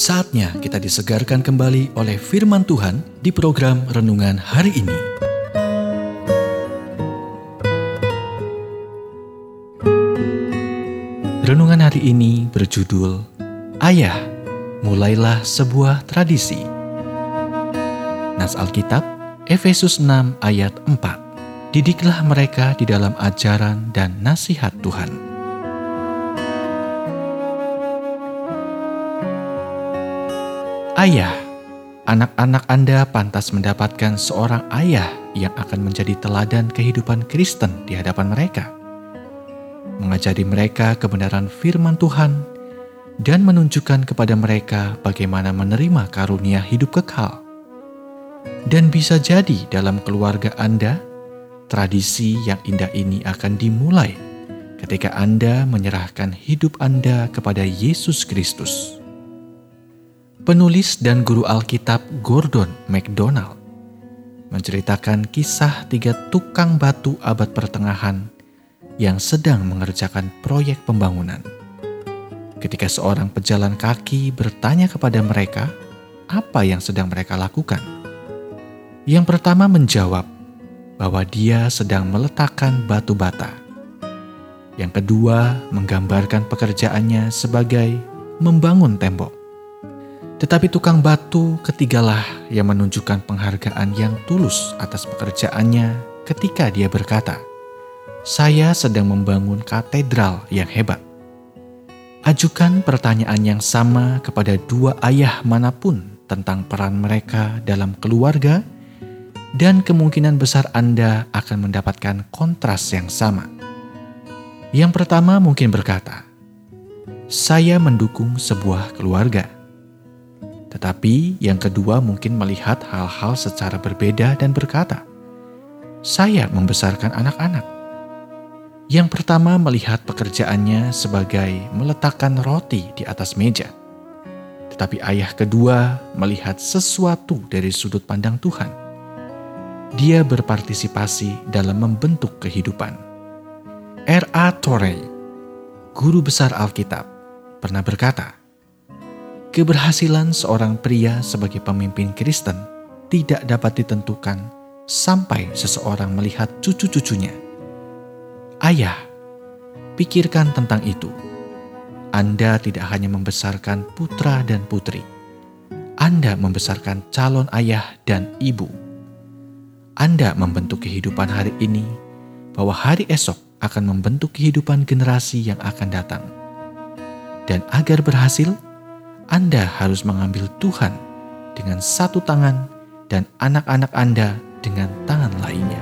Saatnya kita disegarkan kembali oleh firman Tuhan di program renungan hari ini. Renungan hari ini berjudul Ayah, mulailah sebuah tradisi. Nas Alkitab Efesus 6 ayat 4. Didiklah mereka di dalam ajaran dan nasihat Tuhan. Ayah, anak-anak Anda pantas mendapatkan seorang ayah yang akan menjadi teladan kehidupan Kristen di hadapan mereka. Mengajari mereka kebenaran firman Tuhan dan menunjukkan kepada mereka bagaimana menerima karunia hidup kekal. Dan bisa jadi dalam keluarga Anda, tradisi yang indah ini akan dimulai ketika Anda menyerahkan hidup Anda kepada Yesus Kristus. Penulis dan guru Alkitab Gordon MacDonald menceritakan kisah tiga tukang batu abad pertengahan yang sedang mengerjakan proyek pembangunan. Ketika seorang pejalan kaki bertanya kepada mereka apa yang sedang mereka lakukan, yang pertama menjawab bahwa dia sedang meletakkan batu bata. Yang kedua menggambarkan pekerjaannya sebagai membangun tembok. Tetapi tukang batu ketigalah yang menunjukkan penghargaan yang tulus atas pekerjaannya ketika dia berkata, "Saya sedang membangun katedral yang hebat." Ajukan pertanyaan yang sama kepada dua ayah mana pun tentang peran mereka dalam keluarga, dan kemungkinan besar Anda akan mendapatkan kontras yang sama. Yang pertama mungkin berkata, "Saya mendukung sebuah keluarga." Tetapi yang kedua mungkin melihat hal-hal secara berbeda dan berkata, "Saya membesarkan anak-anak." Yang pertama melihat pekerjaannya sebagai meletakkan roti di atas meja. Tetapi ayah kedua melihat sesuatu dari sudut pandang Tuhan. Dia berpartisipasi dalam membentuk kehidupan. R.A. Torrey, guru besar Alkitab, pernah berkata, Keberhasilan seorang pria sebagai pemimpin Kristen tidak dapat ditentukan sampai seseorang melihat cucu-cucunya. Ayah, pikirkan tentang itu. Anda tidak hanya membesarkan putra dan putri, Anda membesarkan calon ayah dan ibu. Anda membentuk kehidupan hari ini, bahwa hari esok akan membentuk kehidupan generasi yang akan datang. Dan agar berhasil, anda harus mengambil Tuhan dengan satu tangan dan anak-anak Anda dengan tangan lainnya.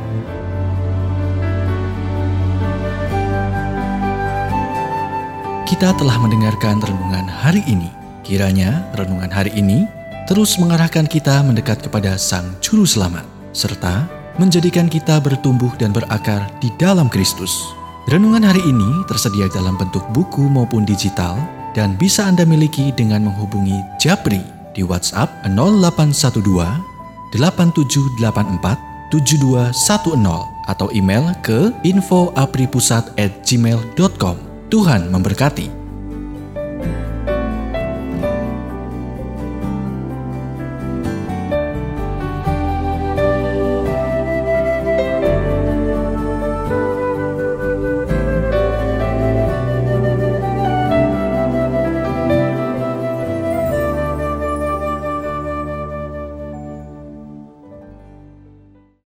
Kita telah mendengarkan renungan hari ini. Kiranya renungan hari ini terus mengarahkan kita mendekat kepada Sang Juru Selamat, serta menjadikan kita bertumbuh dan berakar di dalam Kristus. Renungan hari ini tersedia dalam bentuk buku maupun digital dan bisa Anda miliki dengan menghubungi Japri di WhatsApp 0812 8784 7210 atau email ke infoapripusat@gmail.com. Tuhan memberkati.